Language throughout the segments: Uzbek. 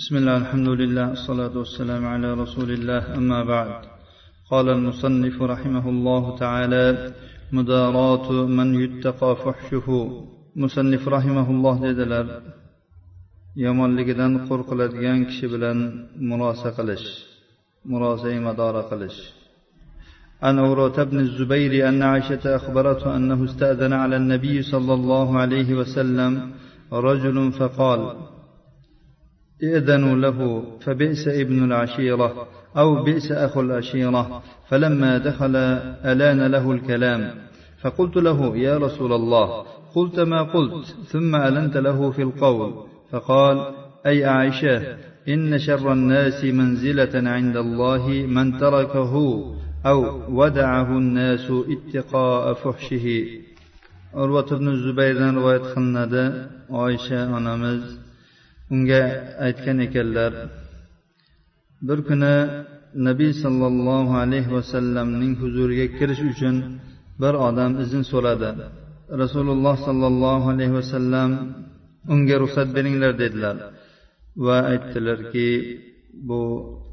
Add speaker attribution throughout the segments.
Speaker 1: بسم الله الحمد لله الصلاة والسلام على رسول الله أما بعد. قال المصنف رحمه الله تعالى مداراة من يتقى فحشه. مصنف رحمه الله dedilar yomonligidan qo'rqiladigan kishi bilan murosa qilish murosai madora qilish. عن عروة بن الزبير أن عائشة أخبرته أنه استأذن على النبي صلى الله عليه وسلم رجل فقال ائذنوا له فبئس ابن العشيرة أو بئس أخو العشيرة. فلما دخل ألان له الكلام. فقلت له يا رسول الله قلت ما قلت ثم ألنت له في القول. فقال أي عائشة إن شر الناس منزلة عند الله من تركه أو ودعه الناس اتقاء فحشه. urvat ibn zubayrdan rivoyat qilinadi oysha onamiz unga aytgan ekanlar bir kuni nabiy sollallohu alayhi vasallamning huzuriga kirish uchun bir odam izn so'radi. Rasululloh sollallohu alayhi vasallam unga ruxsat beringlar dedilar va aytdilarki bu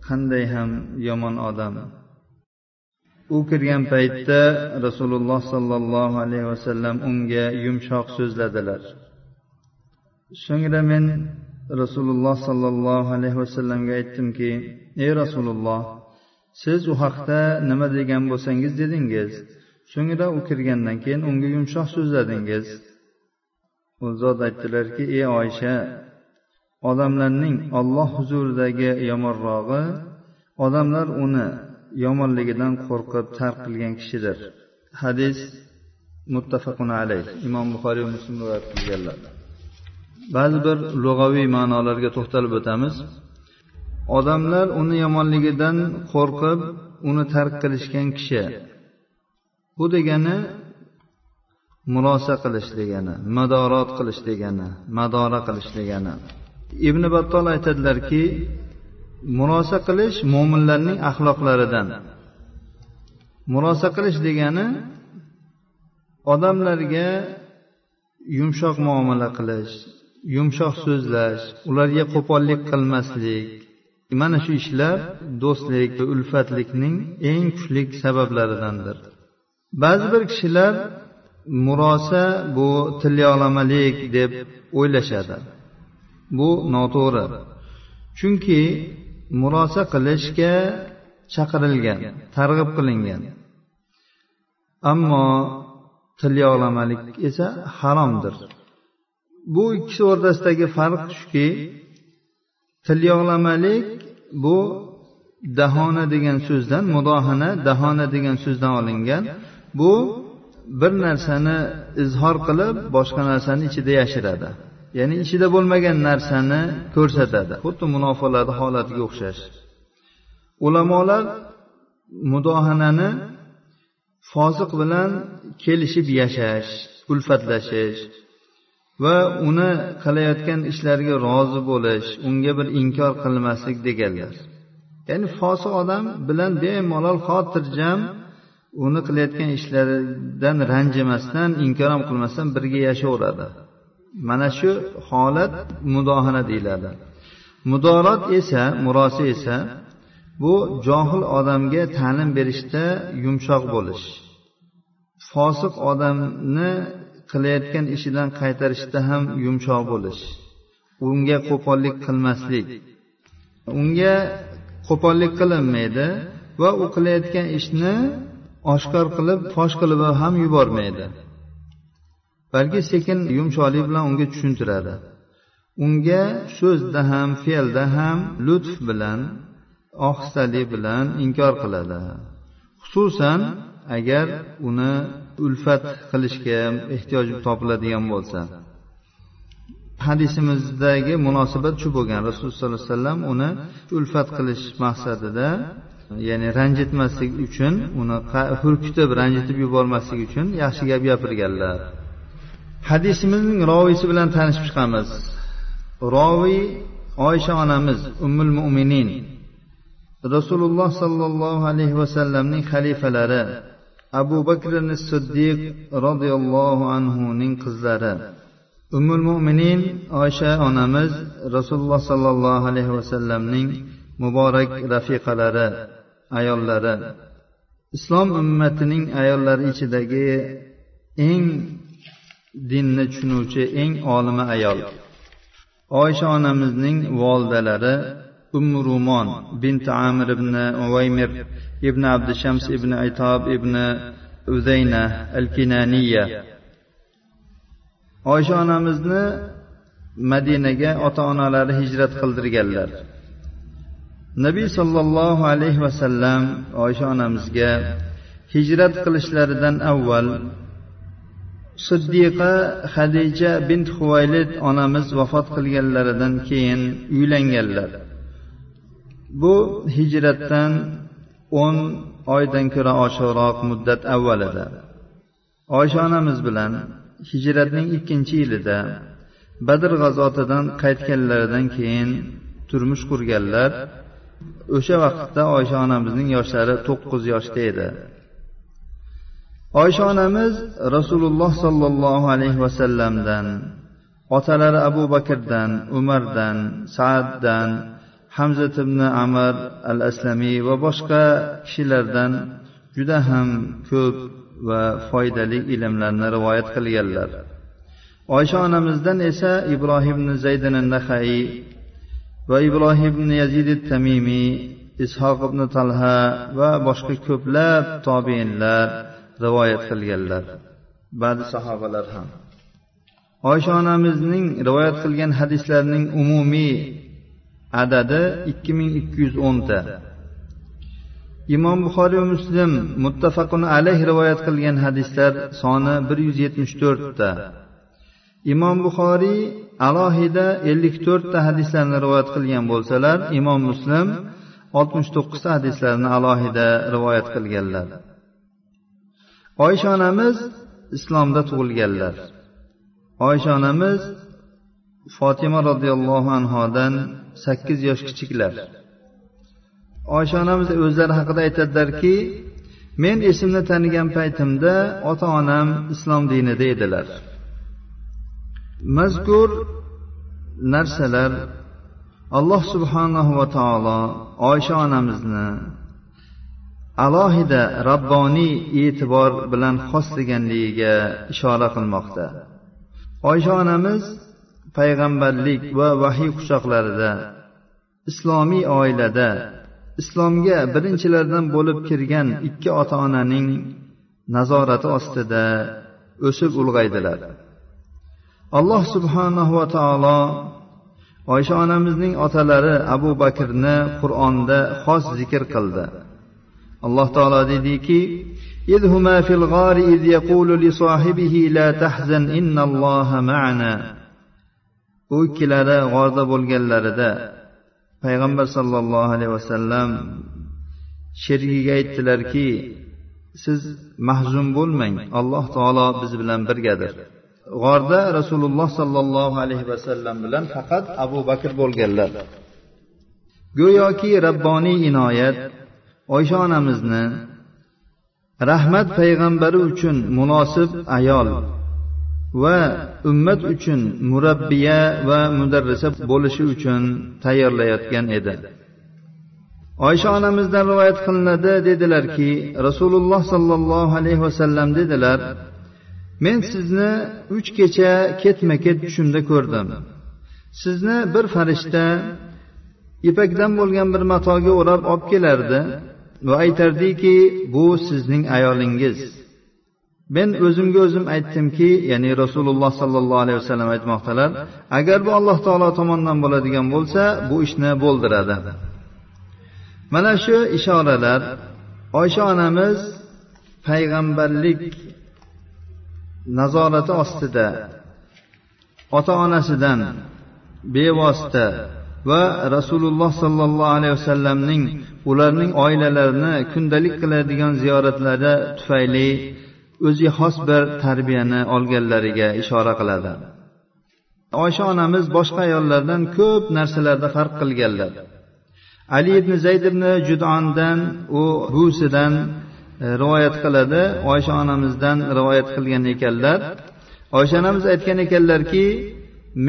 Speaker 1: qanday ham yomon odam. U kirgan paytda rasululloh sollallohu alayhi vasallam unga yumshoq so'zladilar. So'ngra men rasululloh sollallohu alayhi vasallamga aytdimki ey rasululloh siz u haqda nima degan bo'lsangiz dedingiz. So'ngra u kirgandan keyin unga yumshoq so'zladingiz. U zot aytdilarki ey oysha odamlarning olloh huzuridagi yomonrog'i odamlar uni yomonligidan qo'rqib tark qilgan kishidir. Hadis muttafaqun alayh. Imom buxoriy va muslim rivoyat qilganlar. Ba'zi bir lug'aviy ma'nolarga to'xtalib o'tamiz. Odamlar uni yomonligidan qo'rqib uni tark qilishgan kishi. Bu degani murosa qilish degani madorot qilish degani madora qilish degani. Ibn battol aytadilarki murosa qilish mo'minlarning axloqlaridan. Murosa qilish degani odamlarga yumshoq muomala qilish yumshoq so'zlash ularga qo'pollik qilmaslik. Mana shu ishlar do'stlik va ulfatlikning eng kuchli sabablaridandir. Ba'zi bir kishilar murosa bu tilyog'lamalik deb o'ylashadi. Bu noto'g'ri. Chunki murosa qilishga chaqirilgan targ'ib qilingan. Ammo tilyog'lamalik esa haromdir. Bu ikkisi o'rtasidagi farq shuki tilyog'lamalik bu dahona degan so'zdan mudohana dahona degan so'zdan olingan. Bu bir narsani izhor qilib boshqa narsani ichida yashiradi. Ya'ni ichida bo'lmagan narsani ko'rsatadi. Xuddi munofiqlarni holatiga o'xshash. Ulamolar mudohanani fosiq bilan kelishib yashash ulfatlashish va uni qilayotgan ishlariga rozi bo'lish unga bir inkor qilmaslik deganlar. Ya'ni fosiq odam bilan bemalol xotirjam uni qilayotgan ishlaridan ranjimasdan inkor ham qilmasdan birga yashayveradi mana shu holat mudohana deyiladi. Mudorat esa murosa esa bu johil odamga ta'lim berishda yumshoq bo'lish. Fosiq odamni qilayotgan ishidan qaytarishda ham yumshoq bo'lish. Unga qo'pollik qilmaslik. Unga qo'pollik qilinmaydi va u qilayotgan ishni oshkor qilib fosh qilib ham yubormaydi. Balki sekin yumshoqlik bilan unga tushuntiradi. Unga so'zda ham fe'lda ham lutf bilan ohistalik bilan inkor qiladi. Xususan agar uni ulfat qilishga ehtiyoj topiladigan bo'lsa. Hadisimizdagi munosabat shu bo'lgan. Rasululloh sollallohu alayhi vasallam uni ulfat qilish maqsadida ya'ni ranjitmaslik uchun uni hurkitib ranjitib yubormaslik uchun yaxshi gap gapirganlar. Hadisimizning roviysi bilan tanishib chiqamiz. Roviy oysha onamiz ummul mo'minin rasululloh sollallohu alayhi vasallamning xalifalari abu bakr siddiq roziyallohu anhuning qizlari. Umul mo'minin oysha onamiz rasululloh sollallohu alayhi vasallamning muborak rafiqalari ayollari. Islom ummatining ayollari ichidagi eng dinni tushunuvchi eng olima ayol. Oysha onamizning volidalari ummu rumon bint amir ibn uvaymir ibn abdushams ibn itob ibn uzayna al kinaniya oysha onamizni madinaga ota onalari hijrat qildirganlar. Nabiy sollallohu alayhi vasallam oysha onamizga hijrat qilishlaridan avval siddiqa hadija bint huvaylid onamiz vafot qilganlaridan keyin uylanganlar. Bu hijratdan o'n oydan ko'ra oshiqroq muddat avvalida. Oysha onamiz bilan hijratning ikkinchi yilida badr g'azotidan qaytganlaridan keyin turmush qurganlar o'sha vaqtda oysha onamizning yoshlari to'qqiz yoshda edi. Oysha onamiz rasululloh sollallohu alayhi vasallamdan otalari abu bakrdan umardan saaddan hamzat ibn amr al aslamiy va boshqa kishilardan juda ham ko'p va foydali ilmlarni rivoyat qilganlar. Oysha onamizdan esa ibrohim zaydin nahaiy va ibrohim ibn yazid tamimiy ishoq ibn talha va boshqa ko'plab tobeinlar rivoyat qilganlar. Ba'zi sahobalar ham. Oysha onamizning rivoyat qilgan hadislarining umumiy adadi ikki ming ikki yuz o'nta. Imom buxoriy va muslim muttafaqun alayh rivoyat qilgan hadislar soni bir yuz yetmish to'rtta. Imom buxoriy alohida ellik to'rtta hadislarni rivoyat qilgan bo'lsalar imom muslim oltmish to'qqizta hadislarni alohida rivoyat qilganlar. Oysha onamiz islomda tug'ilganlar. Oysha onamiz fotima roziyallohu anhodan sakkiz yosh kichiklar. Oysha onamiz o'zlari haqida aytadilarki men esimni tanigan paytimda ota onam islom dinida edilar. Mazkur narsalar alloh subhanahu va taolo oysha onamizni alohida rabboniy e'tibor bilan xoslaganligiga ishora qilmoqda. Oysha onamiz payg'ambarlik va vahiy quchoqlarida islomiy oilada islomga birinchilardan bo'lib kirgan ikki ota onaning nazorati ostida o'sib ulg'aydilar alloh subhanahu va taolo oysha onamizning otalari abu bakrni qur'onda xos zikr qildi alloh taolo deydiki إذ هما في الغار إذ يقول لصاحبه لا تحزن إن الله معنا u ikkilari g'orda bo'lganlarida. Payg'ambar sollallohu alayhi vasallam sherigiga aytdilarki siz mahzun bo'lmang alloh taolo biz bilan birgadir. G'orda rasululloh sollallohu alayhi vasallam bilan faqat abu bakr bo'lganlar. Go'yoki rabboniy inoyat oysha onamizni rahmat payg'ambari uchun munosib ayol va ummat uchun murabbiya va mudarrisa bo'lishi uchun tayyorlayotgan edi. Oysha onamizdan rivoyat qilinadi dedilarki rasululloh sollallohu alayhi vasallam dedilar men sizni uch kecha ketma ket tushimda ko'rdim. Sizni bir farishta ipakdan bo'lgan bir matoga o'rab olib kelardi va aytardiki bu sizning ayolingiz. Men o'zimga o'zim aytdimki ya'ni rasululloh sollallohu alayhi vasallam aytmoqdalar agar bu alloh taolo tomonidan bo'ladigan bo'lsa bu ishni bo'ldiradi. Mana shu ishoralar oysha onamiz payg'ambarlik nazorati ostida ota onasidan bevosita va rasululloh sollallohu alayhi vasallamning ularning oilalarini kundalik qiladigan ziyoratlari tufayli o'ziga xos bir tarbiyani olganlariga ishora qiladi. Oysha onamiz boshqa ayollardan ko'p narsalarda farq qilganlar. Ali ibn zayd ibn judondan u buvisidan e, rivoyat qiladi. Oysha onamizdan rivoyat qilgan ekanlar. Oysha onamiz aytgan ekanlarki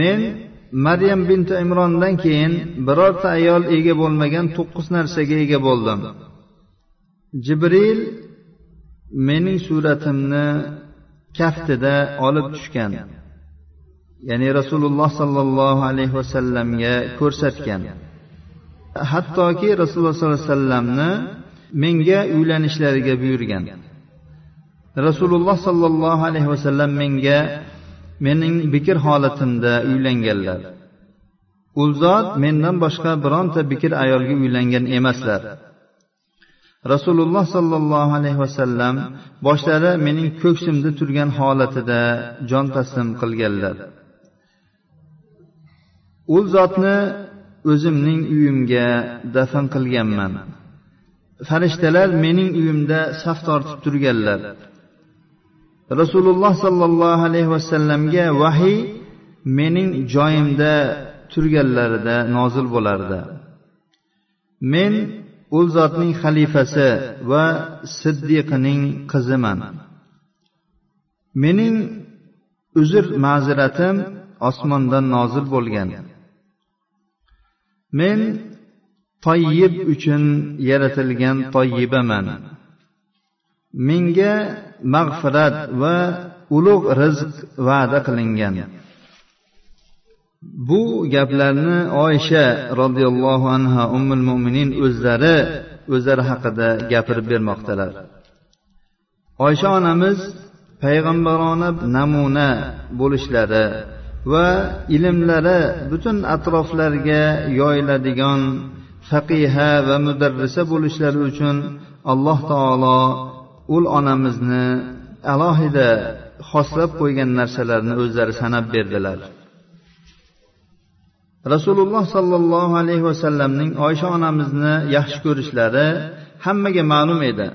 Speaker 1: men maryam binti imrondan keyin birorta ayol ega bo'lmagan to'qqiz narsaga ega bo'ldim. Jibril mening suratimni kaftida olib tushgan ya'ni rasululloh sollallohu alayhi vasallamga ko'rsatgan. Hattoki rasululloh sollallohu alayhi vasallamni menga uylanishlariga buyurgan. Rasululloh sollallohu alayhi vasallam menga mening bikr holatimda uylanganlar. U zot mendan boshqa bironta bikr ayolga uylangan emaslar. Rasululloh sollallohu alayhi vasallam boshlari mening ko'ksimda turgan holatida jon taslim qilganlar. U zotni o'zimning uyimga dafn qilganman. Farishtalar mening uyimda saf tortib turganlar. Rasululloh sollallohu alayhi vasallamga vahiy mening joyimda turganlarida nozil bo'lardi. Men u zotning xalifasi va siddiqining qiziman mening uzr ma'ziratim osmondan nozil bo'lgan. Men toyyib uchun yaratilgan toyyibaman menga mag'firat va ulug' rizq va'da qilingan. Bu gaplarni oysha roziyallohu anha ummul mo'minin o'zlari o'zlari haqida gapirib bermoqdalar. Oysha onamiz payg'ambarona namuna bo'lishlari va ilmlari butun atroflarga yoyiladigan faqiha va mudarrisa bo'lishlari uchun alloh taolo ul onamizni alohida xoslab qo'ygan narsalarni o'zlari sanab berdilar. Rasululloh sollallohu alayhi vasallamning oysha onamizni yaxshi ko'rishlari hammaga ma'lum edi.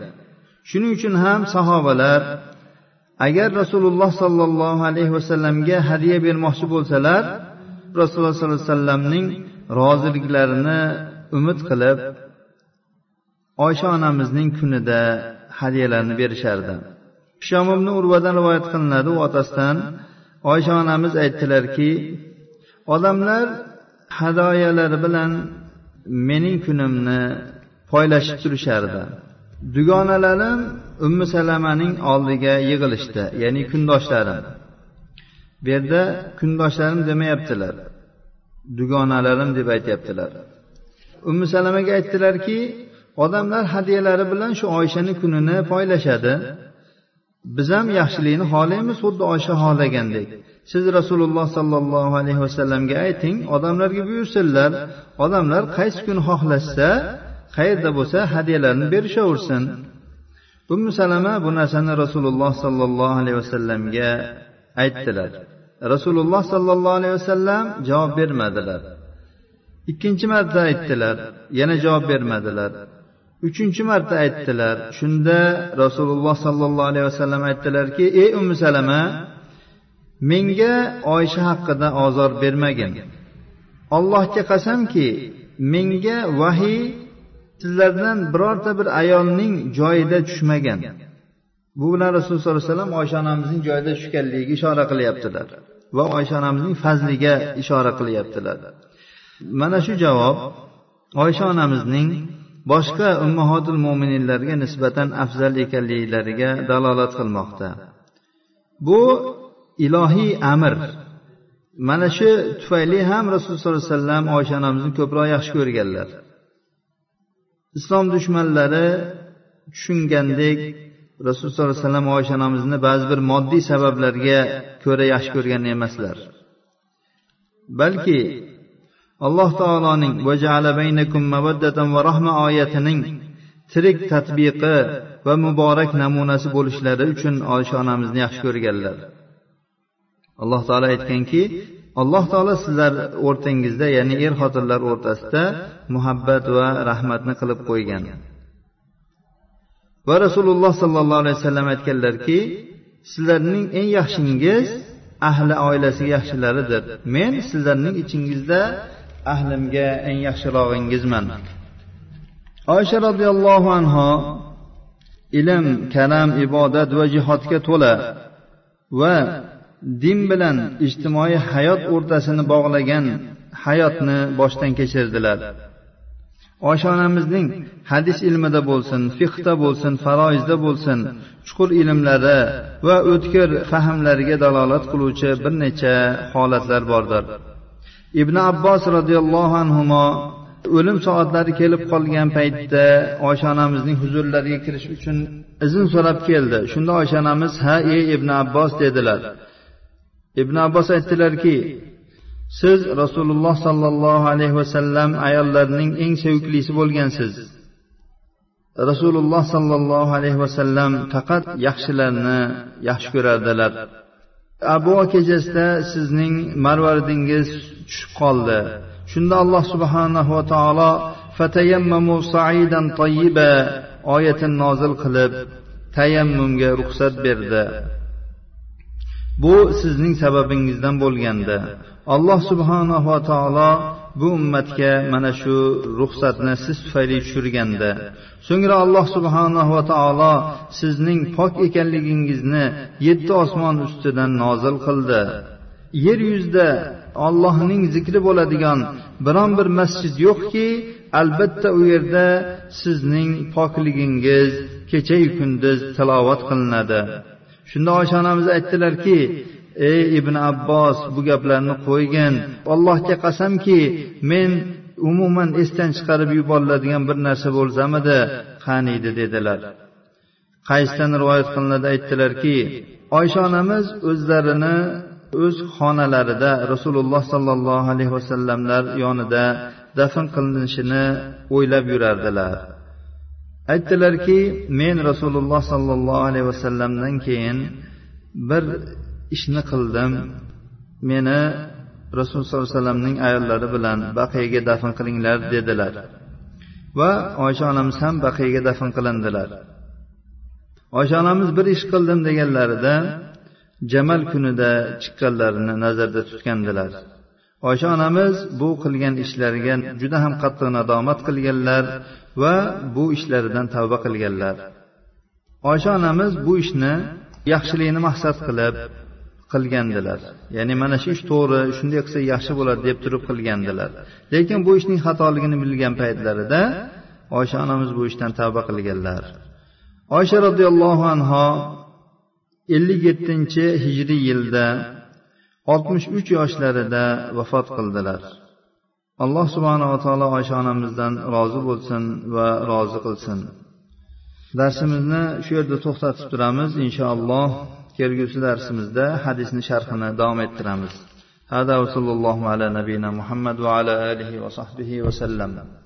Speaker 1: Shuning uchun ham sahobalar agar rasululloh sollallohu alayhi vasallamga hadya bermoqchi bo'lsalar rasululloh sollallohu alayhi vasallamning roziliklarini umid qilib oysha onamizning kunida hadyalarni berishardi. Shom ibn urvadan rivoyat qilinadi u otasidan oysha onamiz aytdilarki odamlar hadoyalar bilan mening kunimni poylashib turishardi. Dugonalarim ummi salamaning oldiga yig'ilishdi ya'ni kundoshlarim. Bu yerda kundoshlarim demayaptilar dugonalarim deb aytyaptilar. Ummi salamaga aytdilarki odamlar hadyalari bilan shu oyshani kunini poylashadi. Biz ham yaxshilikni xohlaymiz xuddi oysha xohlagandek siz rasululloh sollallohu alayhi vasallamga ayting odamlarga buyursinlar. Odamlar qaysi kun xohlashsa qayerda bo'lsa hadyalarni berishaversin. Ummu salama bu narsani rasululloh sollallohu alayhi vasallamga aytdilar. Rasululloh sollallohu alayhi vasallam javob bermadilar. Ikkinchi marta aytdilar yana javob bermadilar. Uchinchi marta aytdilar. Shunda rasululloh sollallohu alayhi vasallam aytdilarki ey ummu salama menga oysha haqida ozor bermagin. Allohga qasamki menga vahiy sizlardan birorta bir ayolning joyida tushmagan bu bilan rasululloh sollallohu alayhi vasallam oysha onamizning joyida tushganligiga ishora qilyaptilar va oysha onamizning fazliga ishora qilyaptilar. Mana shu javob oysha onamizning boshqa ummahotul mo'mininlarga nisbatan afzal ekanliklariga dalolat qilmoqda. Bu ilohiy amr. Mana shu tufayli ham rasululloh sollallohu alayhi vasallam oysha onamizni ko'proq yaxshi ko'rganlar. Islom dushmanlari tushungandek rasululloh sollallohu alayhi vasallam oysha onamizni ba'zi bir moddiy sabablarga ko'ra yaxshi ko'rgan emaslar. Balki alloh taoloning rahma oyatining tirik tadbiqi va muborak namunasi bo'lishlari uchun oysha onamizni yaxshi ko'rganlar. Alloh taolo aytganki alloh taolo sizlar o'rtangizda ya'ni er xotinlar o'rtasida muhabbat va rahmatni qilib qo'ygan. Va rasululloh sollallohu alayhi vasallam aytganlarki sizlarning eng yaxshingiz ahli oilasi yaxshilaridir. Men sizlarning ichingizda ahlimga eng yaxshirog'ingizman oysha roziyallohu anhu ilm kalam ibodat va jihodga to'la va din bilan ijtimoiy hayot o'rtasini bog'lagan hayotni boshdan kechirdilar. Oysha onamizning hadis ilmida bo'lsin fiqda bo'lsin faroizda bo'lsin chuqur ilmlari va o'tkir fahmlariga dalolat qiluvchi bir necha holatlar bordir. Ibn abbos roziyallohu anhu o'lim soatlari kelib qolgan paytda oysha onamizning huzurlariga kirish uchun izn so'rab keldi. Shunda oysha onamiz ha ey ibn abbos dedilar. Ibn abbos aytdilarki siz rasululloh sollallohu alayhi vasallam ayollarning eng seviklisi bo'lgansiz. Rasululloh sollallohu alayhi vasallam faqat yaxshilarni yaxshi ko'rardilar abu kechasida sizning marvaridingiz tushib qoldi. Shunda alloh subhanahu va taolo fatayammamu saidan tayyiba oyatini nozil qilib tayammumga ruxsat berdi. Bu sizning sababingizdan bo'lgandi. Alloh subhanahu va taolo bu ummatga mana shu ruxsatni siz tufayli tushirganda so'ngra alloh subhanahu va taolo sizning pok ekanligingizni yetti osmon ustidan nozil qildi. Yer yuzida ollohning zikri bo'ladigan biron bir masjid yo'qki albatta u yerda sizning pokligingiz kechayu kunduz tilovat qilinadi. Shunda oysha onamiz aytdilarki ey ibn abbos bu gaplarni qo'ygin. Allohga qasamki men umuman esdan chiqarib yuboriladigan bir narsa bo'lsamidi qaniydi dedilar. Qaysdan rivoyat qilinadi aytdilarki oysha onamiz o'zlarini o'z xonalarida rasululloh sollallohu alayhi vasallamlar yonida dafn qilinishini o'ylab yurardilar. Aytdilarki men rasululloh sollallohu alayhi vasallamdan keyin bir ishni qildim. Meni rasululloh sollallohu alayhi vasallamning ayollari bilan baqiyaga dafn qilinglar dedilar. Va oysha onamiz ham baqiyaga dafn qilindilar. Oysha onamiz bir ish qildim deganlarida jamal kunida chiqqanlarini nazarda tutgandilar. Oysha onamiz bu qilgan ishlariga juda ham qattiq nadomat qilganlar va bu ishlaridan tavba qilganlar. Oysha onamiz bu ishni yaxshilikni maqsad qilib qilgandilar. Ya'ni mana shu ish to'g'ri shunday qilsa yaxshi bo'ladi deb turib qilgandilar. Lekin bu ishning xatoligini bilgan paytlarida oysha onamiz bu ishdan tavba qilganlar. Oysha roziyallohu anho ellik yettinchi hijriy yilda oltmish uch yoshlarida vafot qildilar. Alloh subhanava taolo oysha onamizdan rozi bo'lsin va rozi qilsin. Darsimizni shu yerda to'xtatib turamiz inshaalloh. kelgusi darsimizda hadisni sharhini davom ettiramiz. Hada va sallallohu nabiyina muhammad va ala alihi va